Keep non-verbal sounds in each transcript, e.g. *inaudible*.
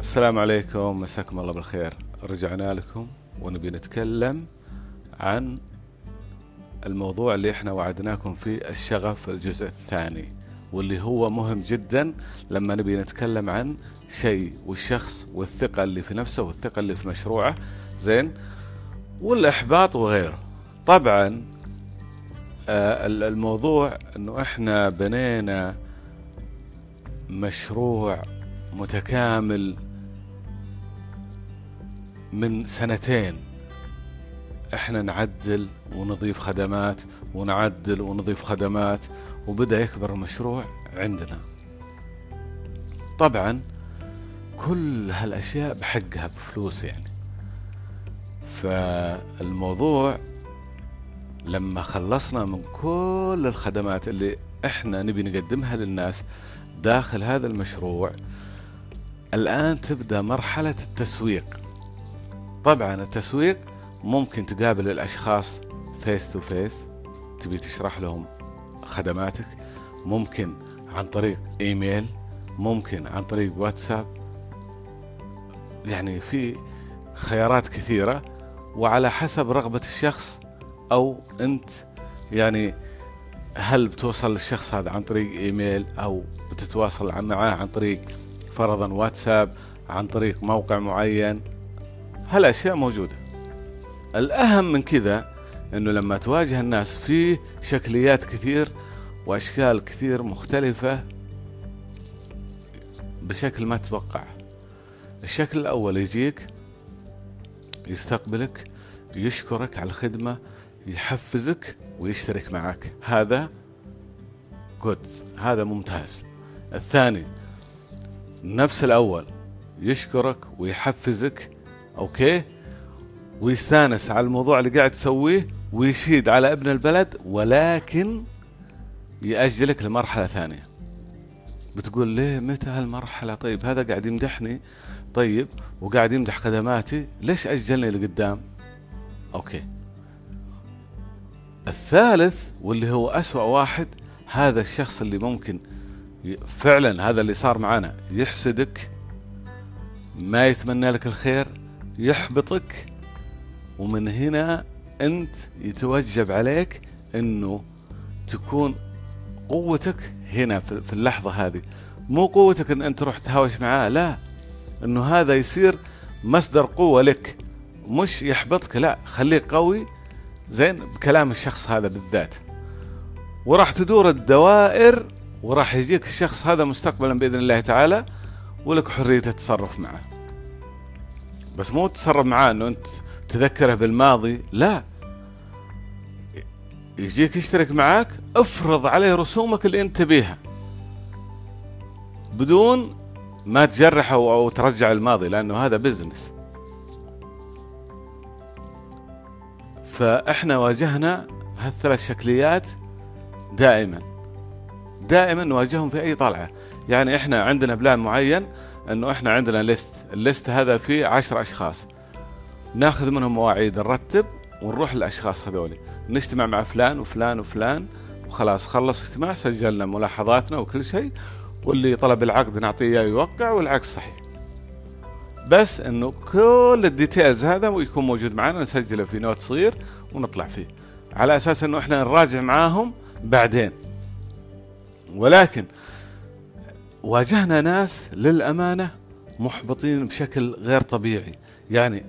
السلام عليكم مساكم الله بالخير. رجعنا لكم ونبي نتكلم عن الموضوع اللي إحنا وعدناكم فيه الشغف الجزء الثاني واللي هو مهم جدا لما نبي نتكلم عن شيء والشخص والثقة اللي في نفسه والثقة اللي في مشروعه. زين؟ والإحباط وغيره. طبعا آه، الموضوع إنه إحنا بنينا مشروع متكامل من سنتين. إحنا نعدل ونضيف خدمات ونعدل ونضيف خدمات وبدأ يكبر المشروع عندنا. طبعا كل هالأشياء بحقها بفلوس يعني. فالموضوع لما خلصنا من كل الخدمات اللي إحنا نبي نقدمها للناس داخل هذا المشروع الآن تبدأ مرحلة التسويق. طبعا التسويق ممكن تقابل الأشخاص face to face تبي تشرح لهم خدماتك ممكن عن طريق إيميل ممكن عن طريق واتساب. يعني في خيارات كثيرة وعلى حسب رغبة الشخص أو أنت. يعني هل بتوصل للشخص هذا عن طريق إيميل أو بتتواصل معاه عن طريق فرضا واتساب عن طريق موقع معين؟ هالأشياء موجودة. الأهم من كذا إنه لما تواجه الناس في شكليات كثير وأشكال كثير مختلفة بشكل ما تتوقع. الشكل الأول يجيك يستقبلك يشكرك على الخدمة يحفزك ويشترك معك. هذا good هذا ممتاز. الثاني نفس الأول يشكرك ويحفزك okay؟ ويستانس على الموضوع اللي قاعد تسويه ويشيد على ابن البلد ولكن يأجلك لمرحلة ثانية. بتقول ليه متى هالمرحلة؟ طيب هذا قاعد يمدحني طيب وقاعد يمدح خدماتي ليش أجلني لقدام؟ أوكي. الثالث واللي هو أسوأ واحد هذا الشخص اللي ممكن فعلا هذا اللي صار معنا يحسدك ما يتمنى لك الخير يحبطك ومن هنا أنت يتوجب عليك إنه تكون قوتك هنا في اللحظة هذه. مو قوتك إن أنت تروح تهاوش معاه لا. إنه هذا يصير مصدر قوة لك مش يحبطك لا. خليك قوي زين بكلام الشخص هذا بالذات. وراح تدور الدوائر وراح يجيك الشخص هذا مستقبلا بإذن الله تعالى ولك حرية التصرف معه. بس مو تتصرف معاه إنه أنت تذكره بالماضي لا. يجيك يشترك معك افرض عليه رسومك اللي أنت تبيها. بدون ما تجرح أو ترجع الماضي لأنه هذا business فإحنا واجهنا هالثلاث شكليات دائما. دائما نواجههم في أي طلعة. يعني إحنا عندنا plan معين إنه إحنا عندنا list ال list هذا فيه عشر أشخاص. ناخذ منهم مواعيد نرتب ونروح للأشخاص هذول نجتمع مع فلان وفلان وفلان وخلاص خلص اجتماع سجلنا ملاحظاتنا وكل شيء واللي طلب العقد نعطيه إياه يوقع والعكس صحيح. بس إنه كل ال details هذا ويكون موجود معنا نسجله في note صغير ونطلع فيه. على أساس إنه إحنا نراجع معاهم بعدين. ولكن واجهنا ناس للأمانة محبطين بشكل غير طبيعي. يعني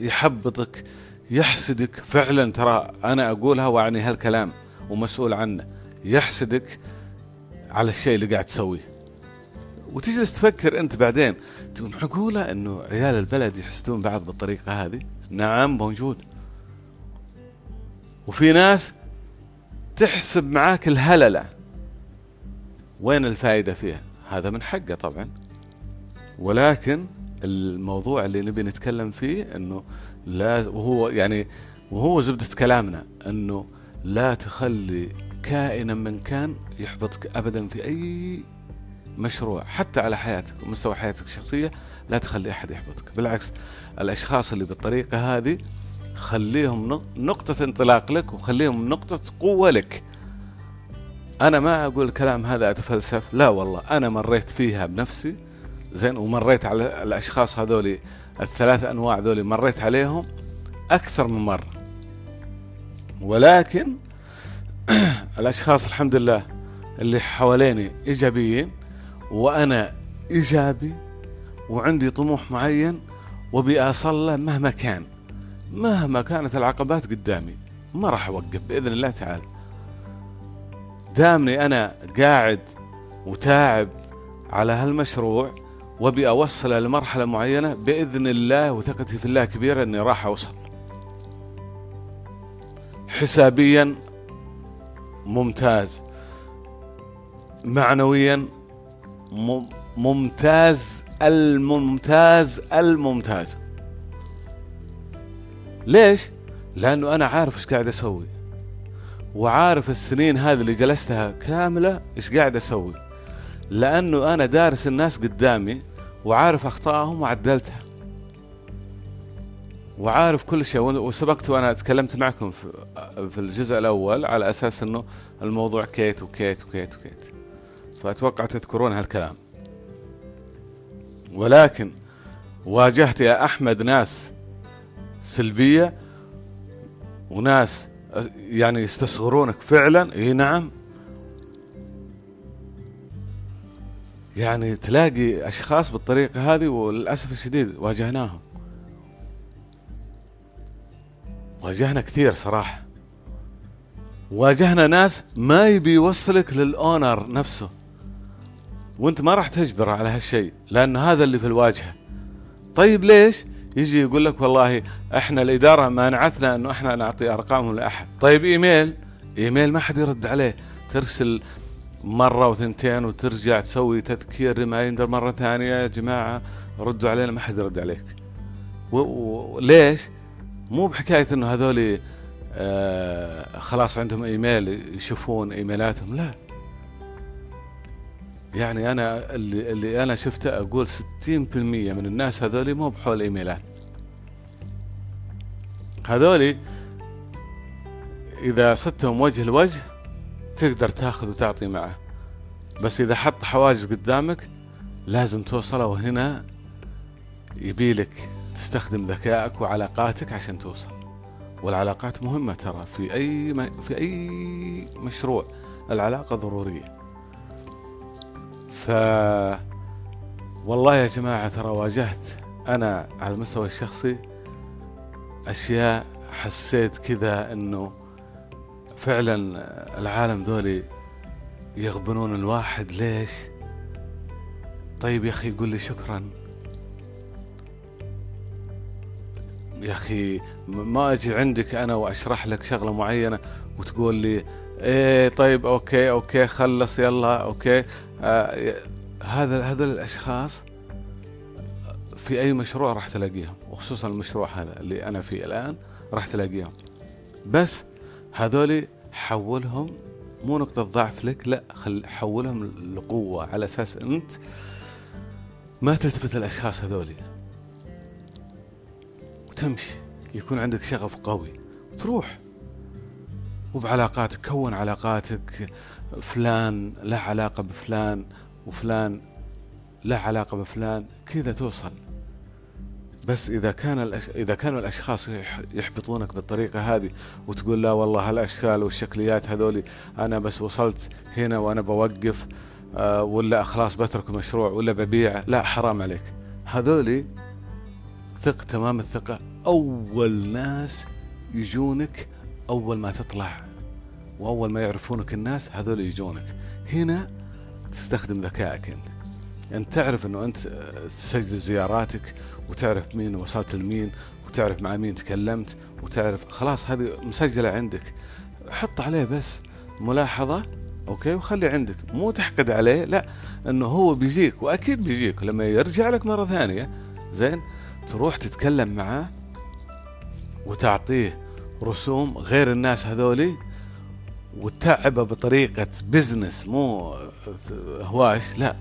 يحبطك يحسدك. فعلا ترى أنا أقولها وأعني هالكلام ومسؤول عنه. يحسدك على الشيء اللي قاعد تسويه. وتجلس تفكر أنت بعدين. تقول معقولة إنه عيال البلد يحسدون بعض بالطريقة هذه؟ نعم موجود. وفي ناس تحسب معاك الهللة. وين الفائدة فيها؟ هذا من حقه طبعا. ولكن الموضوع اللي نبي نتكلم فيه إنه لا وهو يعني وهو زبدة كلامنا إنه لا تخلي كائنا من كان يحبطك ابدا في أي مشروع حتى على حياتك ومستوى حياتك الشخصية لا تخلي أحد يحبطك. بالعكس الأشخاص اللي بالطريقة هذه خليهم نقطة انطلاق لك وخليهم نقطة قوة لك. أنا ما أقول الكلام هذا أتفلسف لا والله أنا مريت فيها بنفسي زين ومريت على الأشخاص هذول الثلاث أنواع ذولي مريت عليهم أكثر من مرة. ولكن *clears throat* الأشخاص الحمد لله اللي حواليني إيجابيين وأنا إيجابي وعندي طموح معين وبي أصل له مهما كان مهما كانت العقبات قدامي ما راح أوقف بإذن الله تعالى. دامني أنا قاعد وتاعب على هالمشروع وأبي أوصله لمرحلة معينة بإذن الله وثقتي في الله كبيرة إني راح أوصل. حسابيا ممتاز. معنويا ممتاز الممتاز الممتاز. ليش؟ لأنه أنا عارف إيش قاعد أسوي. وعارف السنين هذه اللي جلستها كاملة إيش قاعد أسوي. لأنه أنا دارس الناس قدامي وعارف أخطائهم وعدلتها. وعارف كل شيء. وسبقت وأنا تكلمت معكم في الجزء الأول على أساس إنه الموضوع كيت وكيت وكيت وكيت. فأتوقع تذكرون هالكلام. ولكن واجهت يا أحمد ناس سلبية وناس يعني يستصغرونك فعلا. إي نعم. يعني تلاقي أشخاص بالطريقة هذه وللأسف الشديد واجهناهم. واجهنا كثير صراحة. واجهنا ناس ما يبي يوصلك للأونر نفسه. وأنت ما راح تجبر على هالشيء لأن هذا اللي في الواجهة. طيب ليش؟ يجي يقول لك والله إحنا الإدارة مانعتنا إنه إحنا نعطي أرقامهم لأحد. طيب email؟ email ما حد يرد عليه. ترسل مرة وثنتين وترجع تسوي تذكير reminder مرة ثانية يا جماعة ردوا علينا ما حد يرد عليك. وليش مو بحكاية إنه هذول آه خلاص عندهم إيميل يشوفون إيميلاتهم لا. يعني أنا اللي, اللي أنا شفته أقول 60% من الناس هذول مو بحول ايميلات هذول إذا صدتهم وجه لوجه تقدر تاخذ وتعطي معه. بس إذا حط حواجز قدامك لازم توصله وهنا يبيلك تستخدم ذكائك وعلاقاتك عشان توصل. والعلاقات مهمة ترى في أي في أي مشروع. العلاقة ضرورية. ف والله يا جماعة ترى واجهت أنا على المستوى الشخصي أشياء حسيت كذا إنه فعلا العالم ذولي يغبنون الواحد ليش؟ طيب يا أخي يقول لي شكرا يا أخي ما أجي عندك أنا وأشرح لك شغلة معينة وتقول لي إيه طيب okay okay خلص يلا okay. آه هذا هذول الأشخاص في أي مشروع راح تلاقيهم وخصوصا المشروع هذا اللي أنا فيه الآن راح تلاقيهم. بس هذول حولهم مو نقطة ضعف لك لا خل حولهم لقوة على أساس أنت ما تلتفت الاشخاص هذولي. وتمشي يكون عندك شغف قوي. تروح. وبعلاقاتك كون علاقاتك فلان له علاقة بفلان وفلان له علاقة بفلان كذا توصل. بس إذا كان الأش... إذا كانوا الأشخاص يحبطونك بالطريقة هذه وتقول لا والله هالأشكال والشكليات هذولي أنا بس وصلت هنا وأنا بوقف آه ولا خلاص بترك المشروع ولا ببيع لا حرام عليك. هذولي ثق تمام الثقة أول ناس يجونك أول ما تطلع وأول ما يعرفونك الناس هذول يجونك. هنا تستخدم ذكائك أنت. أنت تعرف أنه أنت تسجل زياراتك وتعرف مين وصلت لمين وتعرف مع مين تكلمت وتعرف. خلاص هذه مسجلة عندك. حط عليه بس ملاحظة okay؟ وخلي عندك. مو تحقد عليه لا إنه هو بيجيك وأكيد بيجيك. لما يرجع لك مرة ثانية زين تروح تتكلم معاه وتعطيه رسوم غير الناس هذولي وتتعبه بطريقة business مو هواش لا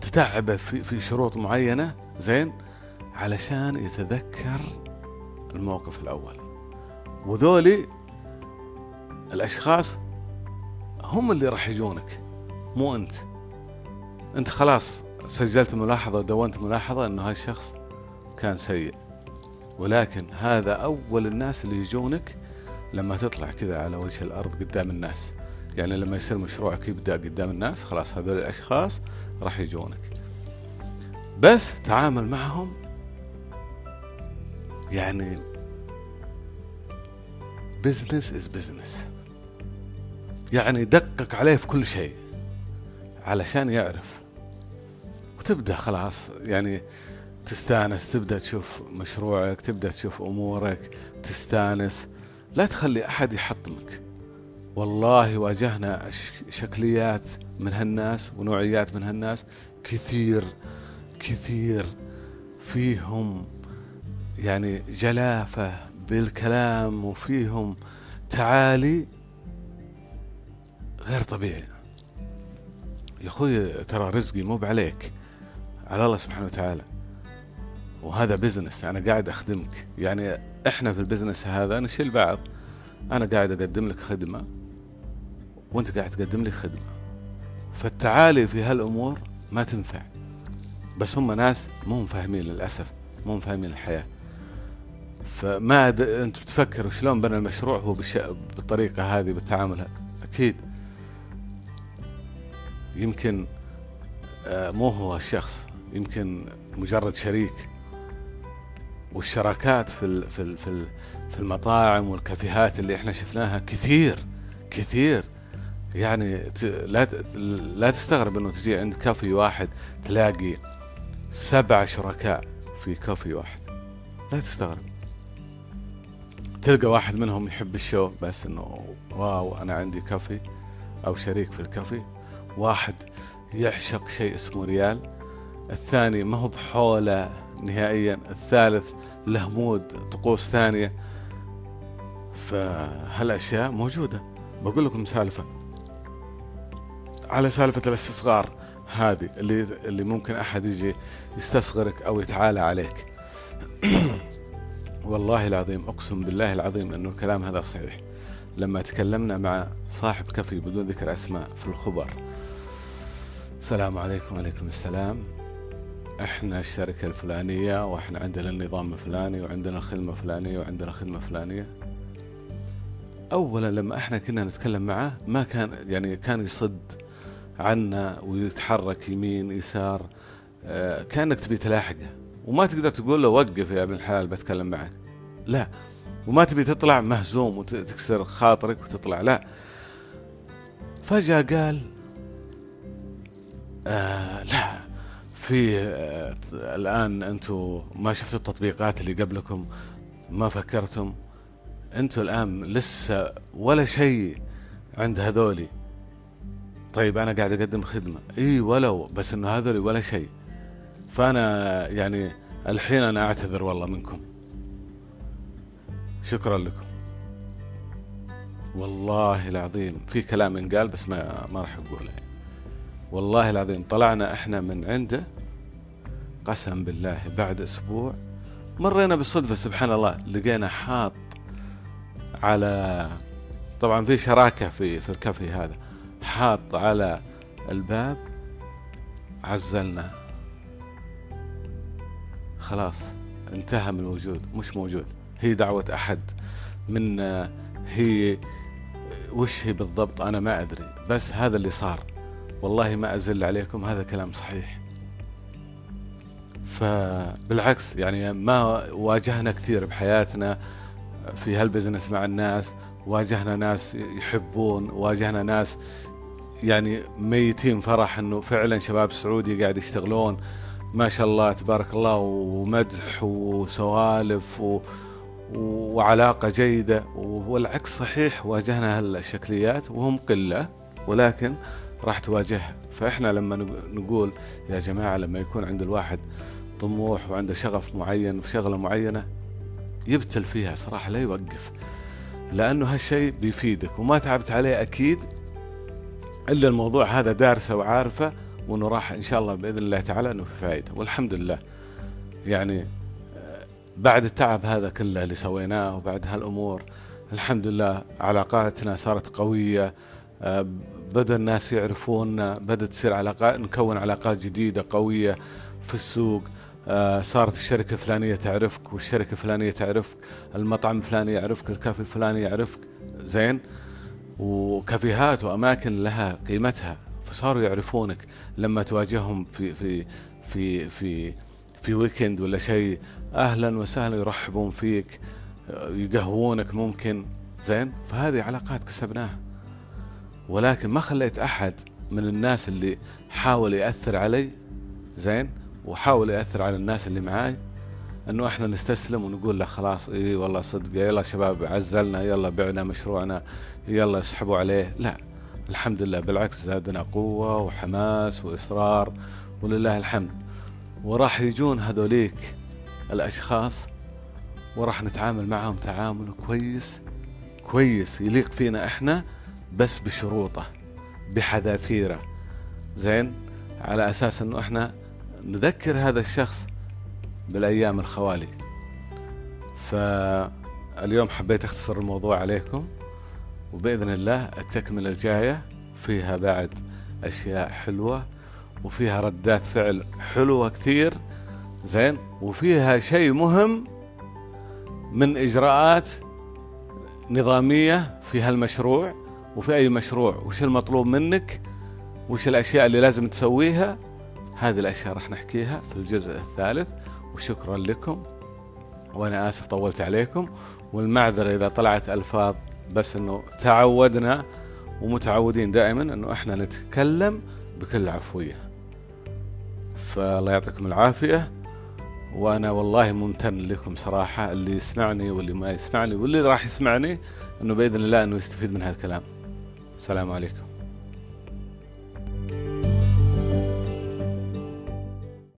تتعبه في, في شروط معينة زين علشان يتذكر الموقف الأول. وذولي الأشخاص هم اللي راح يجونك مو أنت. أنت خلاص سجلت ملاحظة ودونت ملاحظة إنه هالشخص كان سيء. ولكن هذا أول الناس اللي يجونك لما تطلع كذا على وجه الأرض قدام الناس. يعني لما يصير مشروعك يبدا قدام الناس خلاص هذول الأشخاص راح يجونك. بس تعامل معهم يعني business is business يعني دقق عليه في كل شيء علشان يعرف. وتبدأ خلاص يعني تستانس تبدأ تشوف مشروعك تبدأ تشوف أمورك تستانس. لا تخلي أحد يحطمك. والله واجهنا شكليات من هالناس ونوعيات من هالناس كثير كثير فيهم يعني جلافة بالكلام وفيهم تعالي غير طبيعي. يا أخوي ترى رزقي مو بعليك على الله سبحانه وتعالى. وهذا business أنا قاعد أخدمك. يعني إحنا في ال business هذا نشيل بعض. أنا قاعد أقدم لك خدمة وأنت قاعد تقدم لي خدمة. فالتعالي في هالأمور ما تنفع. بس هم ناس مو فاهمين للأسف مو فاهمين الحياة. فما د... أنت بتفكر شلون بنى المشروع هو بالش... بالطريقة هذه بالتعامل هذا أكيد. يمكن آه، مو هو الشخص يمكن مجرد شريك. والشراكات في في في في المطاعم والكافيهات اللي إحنا شفناها كثير كثير. يعني لا لا تستغرب إنه تجي عند كافي واحد تلاقي سبع شركاء في كافي واحد. لا تستغرب. تلقى واحد منهم يحب ال show بس إنه wow أنا عندي كافي أو شريك في الكافي. واحد يعشق شيء اسمه ريال الثاني ما هو بحوله نهائيا الثالث له مود طقوس ثانية. فهالأشياء موجودة. بقول لكم سالفة. على سالفة الاستصغار هذه اللي اللي ممكن أحد يجي يستصغرك أو يتعالى عليك. *coughs* والله العظيم أقسم بالله العظيم أنه الكلام هذا صحيح. لما تكلمنا مع صاحب كفي بدون ذكر أسماء في الخبر. السلام عليكم وعليكم السلام. إحنا الشركة الفلانية وإحنا عندنا النظام الفلاني وعندنا الخدمة الفلانية وعندنا الخدمة الفلانية. اولا لما إحنا كنا نتكلم معه ما كان يعني كان يصد عنا ويتحرك يمين يسار آه كأنك تبي تلاحقه وما تقدر تقول له وقف يا ابن الحلال بتكلم معك. لا وما تبي تطلع مهزوم وتكسر خاطرك وتطلع لا. فجأة قال آه لا. في آه الآن أنتم ما شفتوا التطبيقات اللي قبلكم ما فكرتم؟ أنتم الآن لسه ولا شيء عند هذولي. طيب أنا قاعد أقدم خدمة. إي ولو بس إنه هذولي ولا شيء. فأنا يعني الحين أنا أعتذر والله منكم. شكرا لكم. والله العظيم في كلام إنقال بس ما ما راح أقوله. والله العظيم طلعنا إحنا من عنده قسم بالله بعد أسبوع مرينا بالصدفة سبحان الله لقينا حاط على طبعا في شراكة في في الكافي هذا. حاط على الباب عزلنا. خلاص انتهى من الوجود مش موجود. هي دعوة أحد منا هي وش هي بالضبط؟ أنا ما أدري. بس هذا اللي صار. والله ما أزل عليكم هذا كلام صحيح. فبالعكس يعني ما واجهنا كثير بحياتنا في هالبزنس مع الناس واجهنا ناس يحبون واجهنا ناس يعني ميتين فرح إنه فعلا شباب سعودي قاعد يشتغلون. ما شاء الله تبارك الله ومدح وسوالف و وعلاقة جيدة. والعكس صحيح واجهنا هالشكليات وهم قلة ولكن راح تواجهها. فإحنا لما نقول يا جماعة لما يكون عند الواحد طموح وعنده شغف معين في شغلة معينة يبتل فيها صراحة لا يوقف. لأنه هالشيء بيفيدك وما تعبت عليه أكيد إلا الموضوع هذا دارسه وعارفه وإنه راح إن شاء الله بإذن الله تعالى إنه في فائدة. والحمد لله. يعني بعد التعب هذا كله اللي سويناه وبعد هالأمور الحمد لله علاقاتنا صارت قوية آه، بدأ الناس يعرفون بدأت تصير علاقات نكون علاقات جديدة قوية في السوق. آه، صارت الشركة الفلانية تعرفك والشركة الفلانية تعرفك المطعم الفلاني يعرفك الكافي الفلاني يعرفك. زين؟ وكافيهات وأماكن لها قيمتها فصاروا يعرفونك. لما تواجههم في في في في في ويكند ولا شيء أهلا وسهلا يرحبون فيك يقهوونك ممكن. زين؟ فهذه علاقات كسبناها. ولكن ما خليت أحد من الناس اللي حاول يأثر علي زين؟ وحاول يأثر على الناس اللي معاي إنه إحنا نستسلم ونقول له خلاص إي والله صدق يلا شباب عزلنا يلا بعنا مشروعنا يلا اسحبوا عليه. لا الحمد لله بالعكس زادنا قوة وحماس وإصرار ولله الحمد. وراح يجون هذوليك الأشخاص وراح نتعامل معهم تعامل كويس كويس يليق فينا إحنا بس بشروطة بحذافيرة. زين على أساس إنه إحنا نذكر هذا الشخص بالأيام الخوالي. فاليوم حبيت أختصر الموضوع عليكم وبإذن الله التكملة الجاية فيها بعد أشياء حلوة وفيها ردات فعل حلوة كثير زين؟ وفيها شيء مهم من إجراءات نظامية في هالمشروع وفي أي مشروع وش المطلوب منك وش الأشياء اللي لازم تسويها هذه الأشياء راح نحكيها في الجزء الثالث وشكرا لكم. وأنا آسف طولت عليكم. والمعذرة إذا طلعت ألفاظ بس إنه تعودنا ومتعودين دائما إنه إحنا نتكلم بكل عفوية. فالله يعطيكم العافية. وأنا والله ممتن لكم صراحة اللي يسمعني واللي ما يسمعني واللي راح يسمعني إنه بإذن الله إنه يستفيد من هالكلام. السلام عليكم.